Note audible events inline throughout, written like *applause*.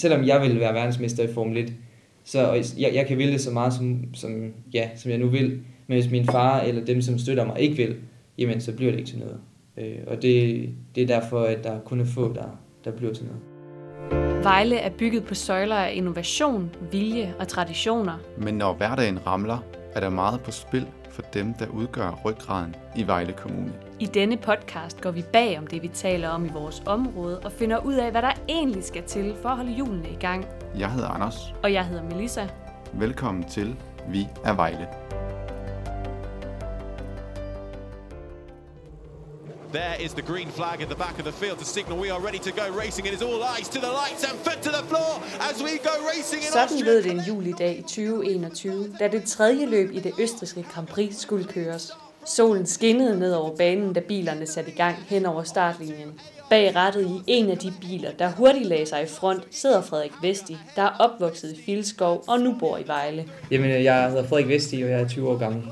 Selvom jeg vil være verdensmester i Formel 1, så jeg, jeg kan ville det så meget, som, som, ja, som jeg nu vil. Men hvis min far eller dem, som støtter mig, ikke vil, jamen så bliver det ikke til noget. Øh, og det, det er derfor, at der kun er få, der, der bliver til noget. Vejle er bygget på søjler af innovation, vilje og traditioner. Men når hverdagen ramler, er der meget på spil for dem, der udgør ryggraden i Vejle Kommune. I denne podcast går vi bag om det, vi taler om i vores område, og finder ud af, hvad der egentlig skal til for at holde hjulene i gang. Jeg hedder Anders. Og jeg hedder Melissa. Velkommen til Vi er Vejle. There is the green flag at the back of the field to signal we are ready to go racing. It is all eyes to the lights and foot to the floor as we go racing in Sådan lød det en julidag i 2021, da det tredje løb i det østriske Grand Prix skulle køres. Solen skinnede ned over banen, da bilerne satte i gang hen over startlinjen. Bag rattet i en af de biler, der hurtigt lagde sig i front, sidder Frederik Vesti, der er opvokset i Filskov og nu bor i Vejle. Jamen, jeg hedder Frederik Vesti, og jeg er 20 år gammel.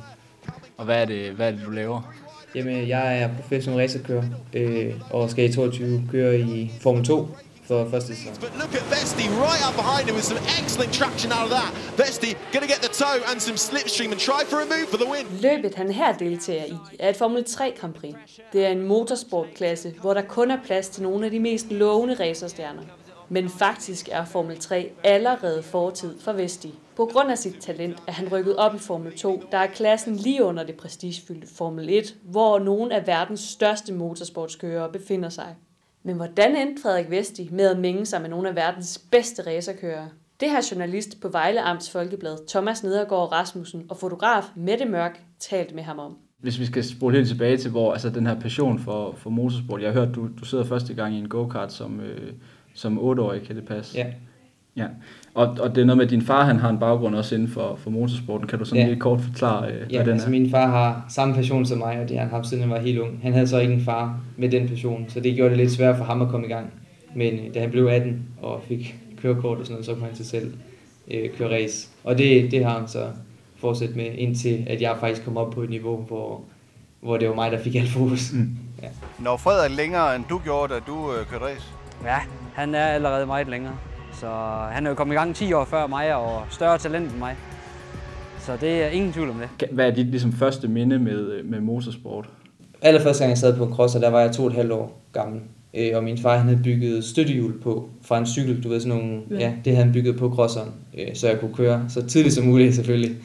Og hvad er det, hvad er det du laver? Jamen, jeg er professionel racerkører øh, og skal i 22 køre i Formel 2 for første sæson. But look at Vesti right up behind him with some excellent traction out of that. Vesti gonna get the toe and some slipstream and try for a move for the win. Løbet han her deltager i er et Formel 3 Grand Prix. Det er en motorsportklasse, hvor der kun er plads til nogle af de mest lovende racerstjerner. Men faktisk er Formel 3 allerede fortid for Vesti. På grund af sit talent er han rykket op i Formel 2, der er klassen lige under det prestigefyldte Formel 1, hvor nogle af verdens største motorsportskørere befinder sig. Men hvordan endte Frederik Vesti med at mænge sig med nogle af verdens bedste racerkørere? Det har journalist på Vejle Amts Folkeblad Thomas Nedergaard Rasmussen og fotograf Mette Mørk talt med ham om. Hvis vi skal spole helt tilbage til, hvor altså, den her passion for, for motorsport, jeg har hørt, du, du sidder første gang i en go-kart som, øh, som 8-årig, kan det passe? Ja. Ja, og, og det er noget med, at din far han har en baggrund også inden for, for motorsporten. Kan du sådan ja. lige kort forklare, øh, ja, hvad den altså er? min far har samme passion som mig, og det har han haft siden han var helt ung. Han havde så ikke en far med den passion, så det gjorde det lidt svært for ham at komme i gang. Men øh, da han blev 18 og fik kørekort og sådan noget, så kunne han til selv øh, køre race. Og det, det har han så fortsat med, indtil at jeg faktisk kom op på et niveau, hvor, hvor det var mig, der fik alt fokus. Mm. Ja. Når Frederik længere end du gjorde, da du øh, kørte race? Ja, han er allerede meget længere. Så han er jo kommet i gang 10 år før mig og større talent end mig. Så det er ingen tvivl om det. Hvad er dit ligesom, første minde med, med motorsport? Allerførste gang jeg sad på en crosser, der var jeg to og et halvt år gammel. Og min far han havde bygget støttehjul på fra en cykel, du ved sådan nogle, ja, ja det havde han bygget på crosseren, så jeg kunne køre så tidligt som muligt selvfølgelig.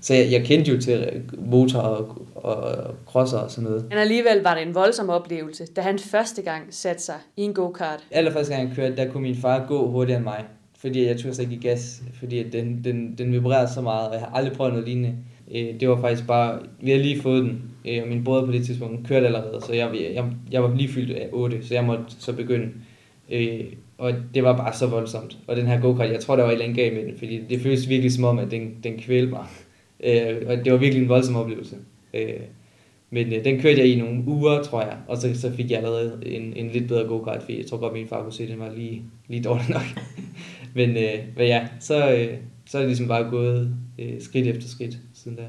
Så jeg, jeg kendte jo til motor og, og crosser og sådan noget. Men alligevel var det en voldsom oplevelse, da han første gang satte sig i en go-kart. Allerførste gang jeg kørte, der kunne min far gå hurtigere end mig, fordi jeg turde ikke give gas, fordi den, den, den vibrerede så meget, og jeg har aldrig prøvet noget lignende. Det var faktisk bare, vi havde lige fået den, og min bror på det tidspunkt kørte allerede, så jeg, jeg, jeg var lige fyldt af 8, så jeg måtte så begynde. Og det var bare så voldsomt. Og den her go-kart, jeg tror, der var et eller andet galt med den, fordi det føltes virkelig som om, at den, den kvælte mig. Og det var virkelig en voldsom oplevelse. Øh, men øh, den kørte jeg i nogle uger, tror jeg, og så, så fik jeg allerede en, en lidt bedre go-kart, fordi jeg tror godt, min far kunne se, at den var lige, lige dårlig nok. *laughs* men, øh, men ja, så, øh, så er det ligesom bare gået øh, skridt efter skridt siden da.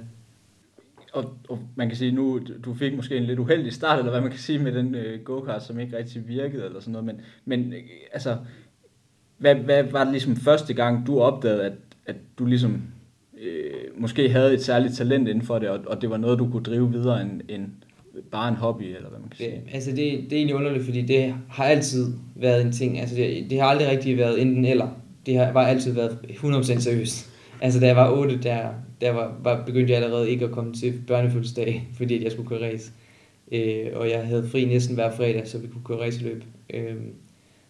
Og, og man kan sige, nu du fik måske en lidt uheldig start, eller hvad man kan sige med den øh, go-kart, som ikke rigtig virkede, eller sådan noget, men, men øh, altså, hvad, hvad var det ligesom første gang, du opdagede, at, at du ligesom øh, måske havde et særligt talent inden for det, og, og det var noget, du kunne drive videre end, end bare en hobby, eller hvad man kan sige? Ja, altså det, det er egentlig underligt, fordi det har altid været en ting, altså det, det har aldrig rigtig været enten eller, det har bare altid været 100% seriøst. Altså da jeg var 8, der, der var, var, begyndte jeg allerede ikke at komme til børnefødselsdag, *laughs* fordi jeg skulle køre race. Øh, og jeg havde fri næsten hver fredag, så vi kunne køre raceløb. Øh,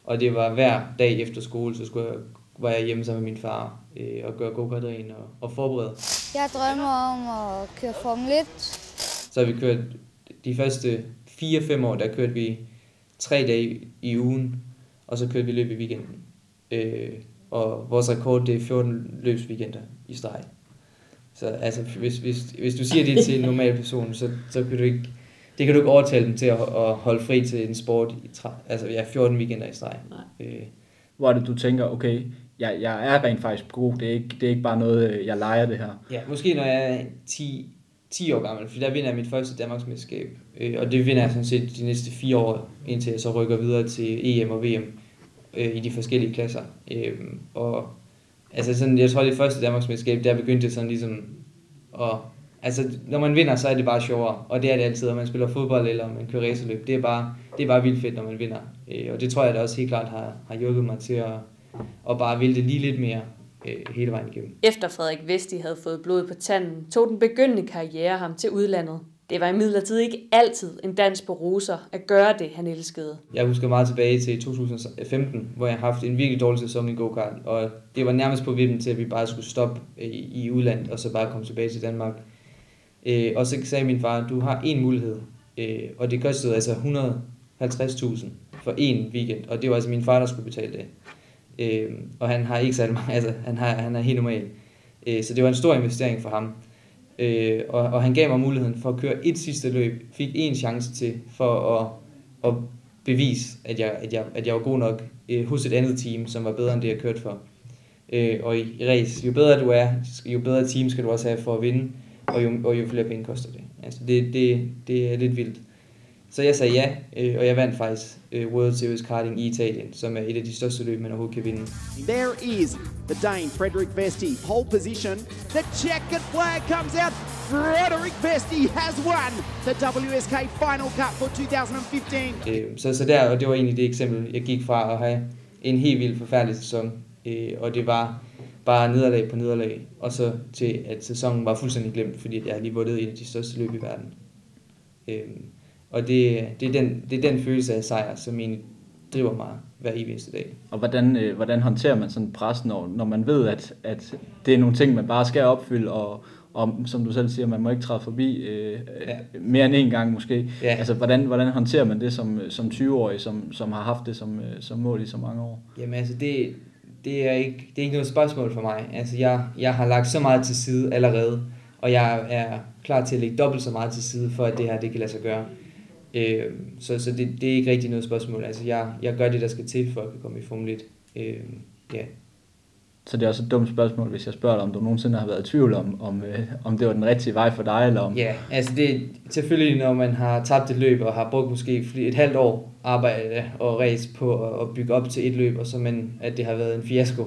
og det var hver dag efter skole, så skulle jeg, var jeg hjemme sammen med min far øh, og gøre go og, og forberede. Jeg drømmer om at køre Formel 1. Så har vi kørt de første 4-5 år, der kørte vi tre dage i ugen, og så kørte vi løb i weekenden. Øh, og vores rekord, det er 14 løbsweekender i streg. Så altså, hvis, hvis, hvis du siger det til en normal person, så, så kan du ikke, det kan du ikke overtale dem til at, at holde fri til en sport i altså, ja, 14 weekender i streg. Øh. Hvor er det, du tænker, okay, jeg, jeg er rent faktisk god, det er, ikke, det er ikke bare noget, øh, jeg leger det her. Ja, måske når jeg er 10, 10 år gammel, for der vinder jeg mit første Danmarksmesterskab, øh, og det vinder jeg sådan set de næste fire år, indtil jeg så rykker videre til EM og VM. øh, i de forskellige klasser. Øh, og altså sådan, jeg tror, det første Danmarksmesterskab, der begyndte sådan ligesom at altså, når man vinder, så er det bare sjovere, og det er det altid, om man spiller fodbold eller om man kører racerløb. Det er bare, det er bare vildt fedt, når man vinder. Øh, og det tror jeg da også helt klart har, har hjulpet mig til at, at bare ville det lige lidt mere øh, hele vejen igennem. Efter Frederik Vesti havde fået blod på tanden, tog den begyndende karriere ham til udlandet. Det var imidlertid ikke altid en dans på roser at gøre det, han elskede. Jeg husker meget tilbage til 2015, hvor jeg har haft en virkelig dårlig sæson i go-kart, og det var nærmest på vippen til, at vi bare skulle stoppe i, i udlandet, og så bare komme tilbage til Danmark. Øh, og så sagde min far, du har en mulighed, øh, og det kostede altså 150.000 for en weekend, og det var altså min far, der skulle betale det. Øh, og han har ikke særlig mange, *laughs* altså han, har, han er helt normal. Øh, så det var en stor investering for ham. Øh, og, og han gav mig muligheden for at køre et sidste løb, fik en chance til for at, at bevise, at jeg, at, jeg, at jeg var god nok øh, hos et andet team, som var bedre end det, jeg kørte for. Øh, og i, i race, jo bedre du er, jo bedre team skal du også have for at vinde og jo, og jo flere penge koster det. Altså det, det, det er lidt vildt. Så jeg sagde ja, øh, og jeg vandt faktisk øh, World Series Karting i Italien, som er et af de største løb, man overhovedet kan vinde. There is the Dane, Frederick Vesti, pole position. The checkered flag comes out. Frederick Vesti has won the WSK Final Cup for 2015. Øh, så, så der, og det var egentlig det eksempel, jeg gik fra at have en helt vild forfærdelig sæson, øh, og det var bare nederlag på nederlag, og så til at sæsonen var fuldstændig glemt, fordi jeg lige vundet en af de største løb i verden. Øhm, og det, det, er den, det er den følelse af sejr, som egentlig driver mig hver eneste dag. Og hvordan, øh, hvordan håndterer man sådan pres, når, når man ved, at, at det er nogle ting, man bare skal opfylde, og, og som du selv siger, man må ikke træde forbi øh, ja. mere end en gang måske. Ja. Altså, hvordan, hvordan håndterer man det som, som 20-årig, som, som har haft det som, øh, som mål i så mange år? Jamen altså, det, det er ikke, det er ikke noget spørgsmål for mig. Altså, jeg, jeg har lagt så meget til side allerede, og jeg er klar til at lægge dobbelt så meget til side, for at det her det kan lade sig gøre. Øh, så så det, det er ikke rigtig noget spørgsmål. Altså, jeg, jeg gør det, der skal til, for at kunne komme i Formel 1. Øh, ja. Så det er også et dumt spørgsmål, hvis jeg spørger dig, om du nogensinde har været i tvivl om, om, øh, om det var den rigtige vej for dig, eller om... Ja, altså det selvfølgelig, når man har tabt et løb, og har brugt måske et halvt år arbejde og race på at bygge op til et løb, og så man, at det har været en fiasko,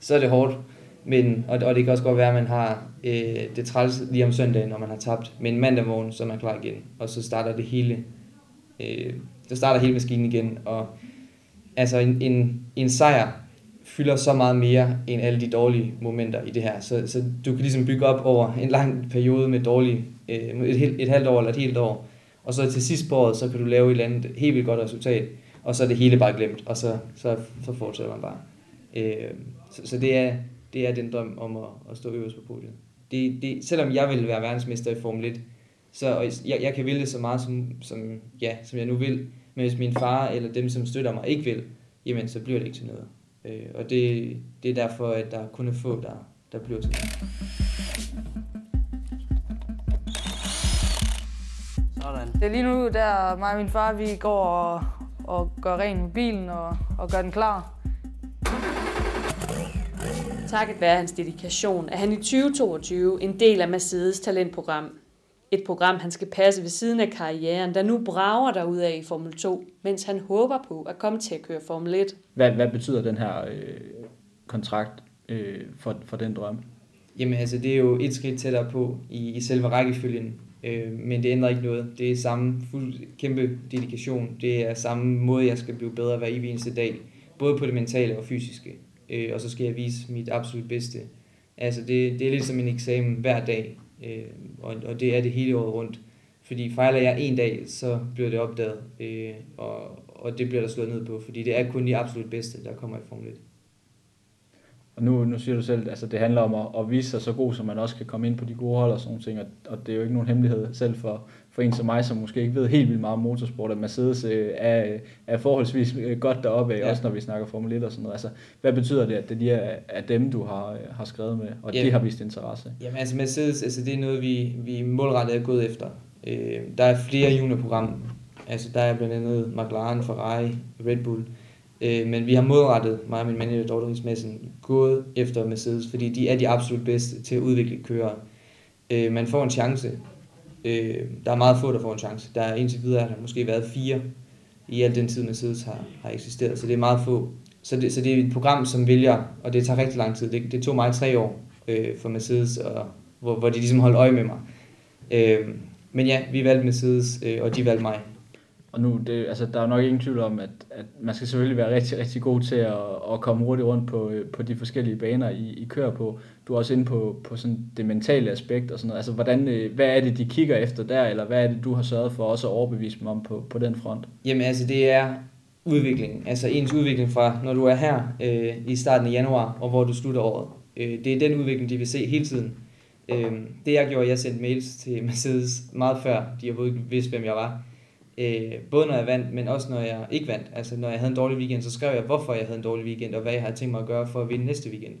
så er det hårdt. Men, og, og det kan også godt være, at man har øh, det træls lige om søndagen, når man har tabt. Men mandag morgen, så er man klar igen, og så starter det hele, øh, så starter hele maskinen igen. Og altså en, en, en sejr fylder så meget mere end alle de dårlige momenter i det her. Så, så du kan ligesom bygge op over en lang periode med dårlige, øh, et, et halvt år eller et helt år, og så til sidst på året, så kan du lave et eller andet helt vildt godt resultat, og så er det hele bare glemt, og så, så, så fortsætter man bare. Øh, så, så det, er, det er den drøm om at, at stå øverst på podiet. Det, det, selvom jeg vil være verdensmester i Formel 1, så og jeg, jeg kan vælge så meget, som, som, ja, som jeg nu vil, men hvis min far eller dem, som støtter mig, ikke vil, jamen så bliver det ikke til noget. Øh, og det, det er derfor, at der kun er få, der, der bliver til Sådan. Det er lige nu, der mig og min far, vi går og, og gør ren med bilen og, og gør den klar. Takket være hans dedikation er han i 2022 en del af Mercedes talentprogram. Et program, han skal passe ved siden af karrieren, der nu brager af i Formel 2, mens han håber på at komme til at køre Formel 1. Hvad, hvad betyder den her øh, kontrakt øh, for, for den drøm? Jamen altså, det er jo et skridt tættere på i, i selve rækkefølgen, øh, men det ændrer ikke noget. Det er samme fuld, kæmpe dedikation. Det er samme måde, jeg skal blive bedre hver eneste dag, både på det mentale og fysiske. Øh, og så skal jeg vise mit absolut bedste. Altså, det, det er lidt som en eksamen hver dag, øh, og, og det er det hele året rundt. Fordi fejler jeg en dag, så bliver det opdaget, øh, og, og det bliver der slået ned på, fordi det er kun de absolut bedste, der kommer i Formel 1. Og nu, nu siger du selv, at altså, det handler om at, at vise sig så god, som man også kan komme ind på de gode hold og sådan nogle ting, og, og det er jo ikke nogen hemmelighed selv for, for en som mig, som måske ikke ved helt vildt meget om motorsport, at Mercedes øh, er, er forholdsvis øh, godt deroppe, ja. også når vi snakker Formel 1 og sådan noget. Altså, hvad betyder det, at det de er, er dem, du har, har skrevet med, og jamen, de har vist interesse? Jamen altså Mercedes, altså, det er noget, vi, vi målrettet er gået efter. Øh, der er flere juniorprogrammer. Altså der er blandt andet McLaren, Ferrari, Red Bull. Øh, men vi har målrettet, mig og min manager Dortmund Madsen, gået efter Mercedes, fordi de er de absolut bedste til at udvikle kører. Øh, man får en chance. Øh, der er meget få, der får en chance. Der er indtil videre, der har måske været fire i al den tid, Mercedes har, har eksisteret, så det er meget få. så, det, så det er et program, som vælger, og det tager rigtig lang tid. Det, det tog mig tre år øh, for Mercedes, og, hvor, hvor de ligesom holdt øje med mig. Øh, men ja, vi valgte Mercedes, øh, og de valgte mig. Og nu, det, altså, der er nok ingen tvivl om, at, at man skal selvfølgelig være rigtig, rigtig god til at, at komme hurtigt rundt på, øh, på de forskellige baner, I, I kører på. Du er også inde på, på sådan det mentale aspekt og sådan noget. Altså, hvordan, øh, hvad er det, de kigger efter der, eller hvad er det, du har sørget for også at overbevise dem om på, på den front? Jamen altså, det er udviklingen. Altså ens udvikling fra, når du er her øh, i starten af januar, og hvor du slutter året. Øh, det er den udvikling, de vil se hele tiden. Øh, det jeg gjorde, jeg sendte mails til Mercedes meget før, de overhovedet ikke vidste, hvem jeg var. Øh, både når jeg vandt, men også når jeg ikke vandt. Altså når jeg havde en dårlig weekend, så skrev jeg, hvorfor jeg havde en dårlig weekend, og hvad jeg har tænkt mig at gøre for at vinde næste weekend.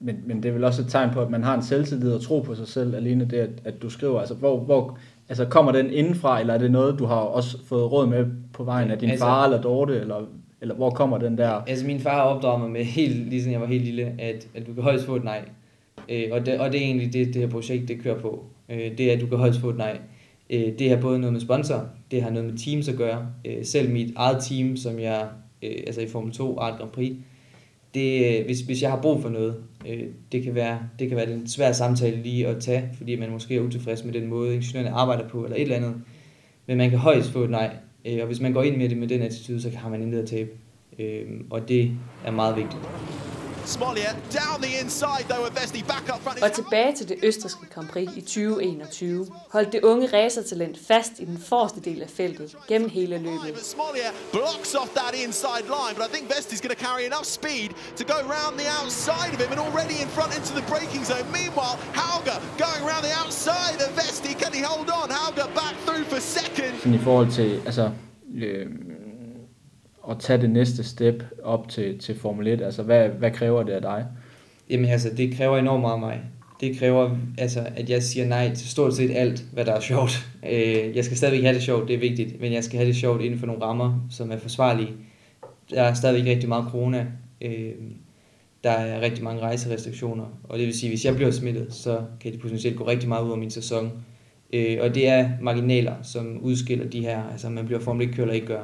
Men, men det er vel også et tegn på, at man har en selvtillid og tro på sig selv, alene det, at, at du skriver. Altså, hvor, hvor, altså kommer den indenfra, eller er det noget, du har også fået råd med på vejen af din altså, far eller Dorte, eller, eller hvor kommer den der? Altså min far har opdraget mig med, helt, lige jeg var helt lille, at, at du kan højst få et nej. Øh, og, det, og det er egentlig det, det her projekt, det kører på. Øh, det er, at du kan højst få et nej. Øh, det har både noget med sponsor, det har noget med teams at gøre. Øh, selv mit eget team, som jeg, øh, altså i Formel 2 Art Grand Prix, det, øh, hvis, hvis jeg har brug for noget, øh, det kan være, det kan være en svær samtale lige at tage, fordi man måske er utilfreds med den måde, ingeniørerne arbejder på, eller et eller andet. Men man kan højst få et nej, øh, og hvis man går ind med det med den attitude, så har man intet at tabe. Og det er meget vigtigt. Og tilbage til det østriske Grand Prix i 2021 holdt det unge racertalent fast i den forreste del af feltet gennem hele løbet. Smolia blocks off that inside line, but I think Vesti's going to carry enough speed to go round the outside of him and already in front into the braking zone. Meanwhile, Hauger going around the outside of Vesti. Can he hold on? Hauger back through for second. I forhold til, altså, øh, at tage det næste step op til, til Formel 1? Altså, hvad, hvad kræver det af dig? Jamen altså, det kræver enormt meget af mig. Det kræver, altså, at jeg siger nej til stort set alt, hvad der er sjovt. Øh, jeg skal stadigvæk have det sjovt, det er vigtigt, men jeg skal have det sjovt inden for nogle rammer, som er forsvarlige. Der er stadigvæk rigtig meget corona. Øh, der er rigtig mange rejserestriktioner, og det vil sige, at hvis jeg bliver smittet, så kan det potentielt gå rigtig meget ud af min sæson. Øh, og det er marginaler, som udskiller de her, altså man bliver Formel ikke kører eller ikke gør.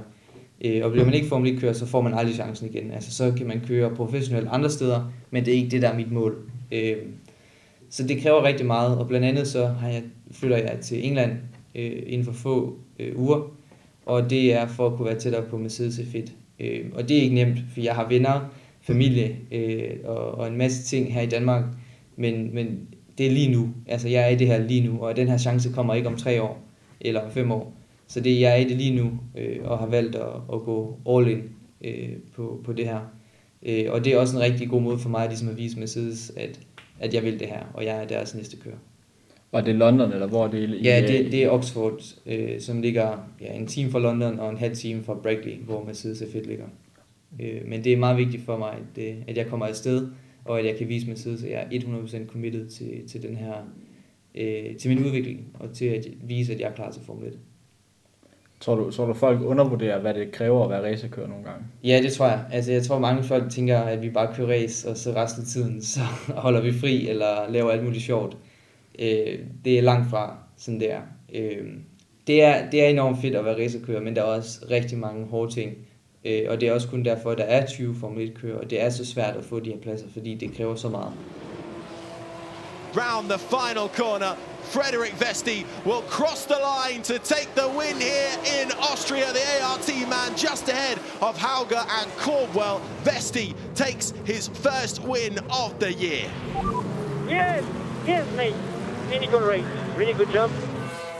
Øh, og bliver man ikke Formel 1 kører, så får man aldrig chancen igen. Altså så kan man køre professionelt andre steder, men det er ikke det, der er mit mål. Øh, så det kræver rigtig meget, og blandt andet så har jeg, flytter jeg til England øh, inden for få øh, uger, og det er for at kunne være tættere på Mercedes F1. Øh, og det er ikke nemt, for jeg har venner, familie øh, og, og en masse ting her i Danmark, men, men det er lige nu. Altså jeg er i det her lige nu, og den her chance kommer ikke om tre år eller om fem år. Så det jeg er i det lige nu, øh, og har valgt at, at gå all in øh, på, på det her. Øh, og det er også en rigtig god måde for mig ligesom at vise Mercedes, at, at jeg vil det her, og jeg er deres næste kører. Var det London, eller hvor er det? I, ja, det, det er Oxford, øh, som ligger ja, en time fra London og en halv time fra Brackley, hvor Mercedes F1 ligger. Øh, men det er meget vigtigt for mig, at, det, at jeg kommer afsted, og at jeg kan vise Mercedes, at jeg er 100% committed til, til, den her, øh, til min udvikling, og til at vise, at jeg er klar til Formel 1. Tror du, tror du folk undervurderer, hvad det kræver at være racerkører nogle gange? Ja, det tror jeg. Altså, jeg tror, mange folk tænker, at vi bare kører race, og så resten af tiden, *laughs* så holder vi fri, eller laver alt muligt sjovt. Øh, det er langt fra, sådan det. Øh, det er, det er enormt fedt at være racerkører, men der er også rigtig mange hårde ting. Øh, og det er også kun derfor, at der er 20 Formel 1 kører, og det er så svært at få de her pladser, fordi det kræver så meget. Round the final corner, Frederick Vesti will cross the line to take the win here in Austria. The ART man just ahead of Hauger and Caldwell. Vesti takes his first win of the year. Yes, yes, mate. Really good race. Really good job.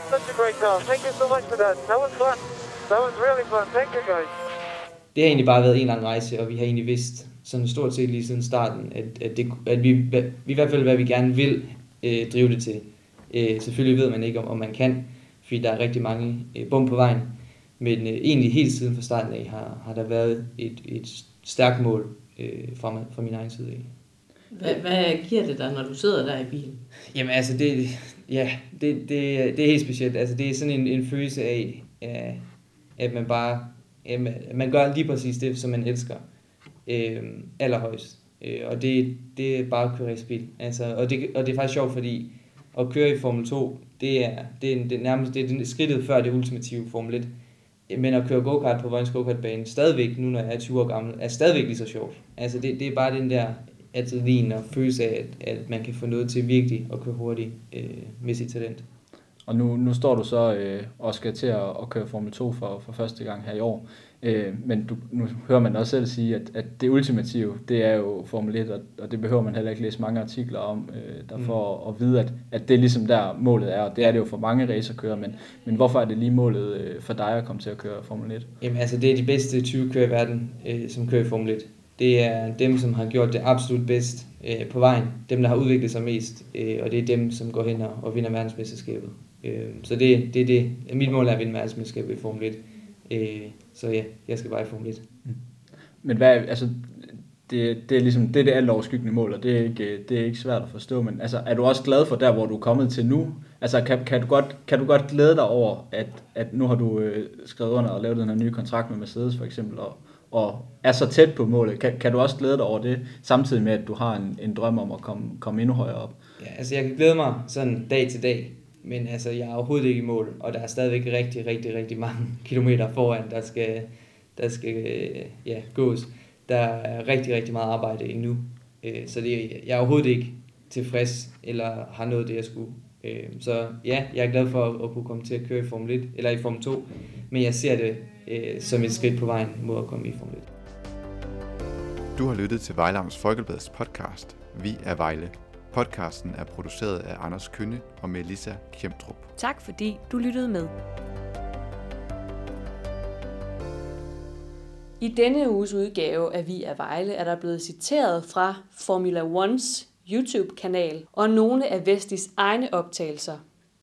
Such a great car. Thank you so much for that. That was fun. That was really fun. Thank you, guys. Det har egentlig bare været en lang rejse, og vi har egentlig vidst sådan stort set lige siden starten, at, at, det, at vi, vi i hvert fald, hvad vi gerne vil øh, drive det til. Øh, selvfølgelig ved man ikke, om, om man kan, fordi der er rigtig mange øh, bum på vejen. Men øh, egentlig helt siden fra starten af har, har der været et, et stærkt mål øh, fra, fra min egen side af. Hvad, hvad giver det dig, når du sidder der i bilen? Jamen altså, det, ja, det, det, det er helt specielt. Altså, det er sådan en, en følelse af, at man bare, ja, man gør lige præcis det, som man elsker. Øh, allerhøjst. Øh, og det, det er bare at køre i. Altså, og, det, og det er faktisk sjovt, fordi at køre i Formel 2, det er, det er, det er nærmest det er skridtet før det ultimative Formel 1. Men at køre go-kart på Vojens go-kartbane, stadigvæk, nu når jeg er 20 år gammel, er stadigvæk lige så sjovt. Altså det, det er bare den der adrenalin og følelse af, at, at man kan få noget til virkelig at køre hurtigt øh, med sit talent. Og nu, nu står du så øh, og skal til at, at køre Formel 2 for, for første gang her i år. Øh, men du, nu hører man også selv sige, at, at det ultimative, det er jo Formel 1, og, og det behøver man heller ikke læse mange artikler om, øh, der mm. får at vide, at, at det er ligesom der målet er, og det er det jo for mange racerkører, men, men hvorfor er det lige målet øh, for dig at komme til at køre Formel 1? Jamen altså, det er de bedste 20 kører i verden, øh, som kører i Formel 1. Det er dem, som har gjort det absolut bedst øh, på vejen, dem, der har udviklet sig mest, øh, og det er dem, som går hen og, og vinder verdensmesterskabet. Øh, så det, det er det. Mit mål er at vinde verdensmesterskabet i Formel 1. Øh, så ja, jeg skal bare i Formel 1. Mm. Men hvad, altså, det, det er ligesom, det er det alt overskyggende mål, og det er, ikke, det er ikke svært at forstå, men altså, er du også glad for der, hvor du er kommet til nu? Altså, kan, kan, du, godt, kan du godt glæde dig over, at, at nu har du øh, skrevet under og lavet den her nye kontrakt med Mercedes for eksempel, og, og er så tæt på målet. Kan, kan du også glæde dig over det, samtidig med, at du har en, en drøm om at komme, komme endnu højere op? Ja, altså jeg kan glæde mig sådan dag til dag. Men altså, jeg er overhovedet ikke i mål, og der er stadigvæk rigtig, rigtig, rigtig mange *laughs* kilometer foran, der skal, der skal øh, ja, gås. Der er rigtig, rigtig meget arbejde endnu. Øh, så det, jeg er overhovedet ikke tilfreds, eller har nået det, jeg skulle. Øh, så ja, jeg er glad for at kunne komme til at køre i Formel 1, eller i Formel 2, men jeg ser det som et skridt på vejen mod at komme i Formel 1. Du har lyttet til Vejlams Folkebladets podcast, Vi er Vejle. Podcasten er produceret af Anders Kønne og Melissa Kjemtrup. Tak fordi du lyttede med. I denne uges udgave af Vi er Vejle er der blevet citeret fra Formula Ones YouTube-kanal og nogle af Vestis egne optagelser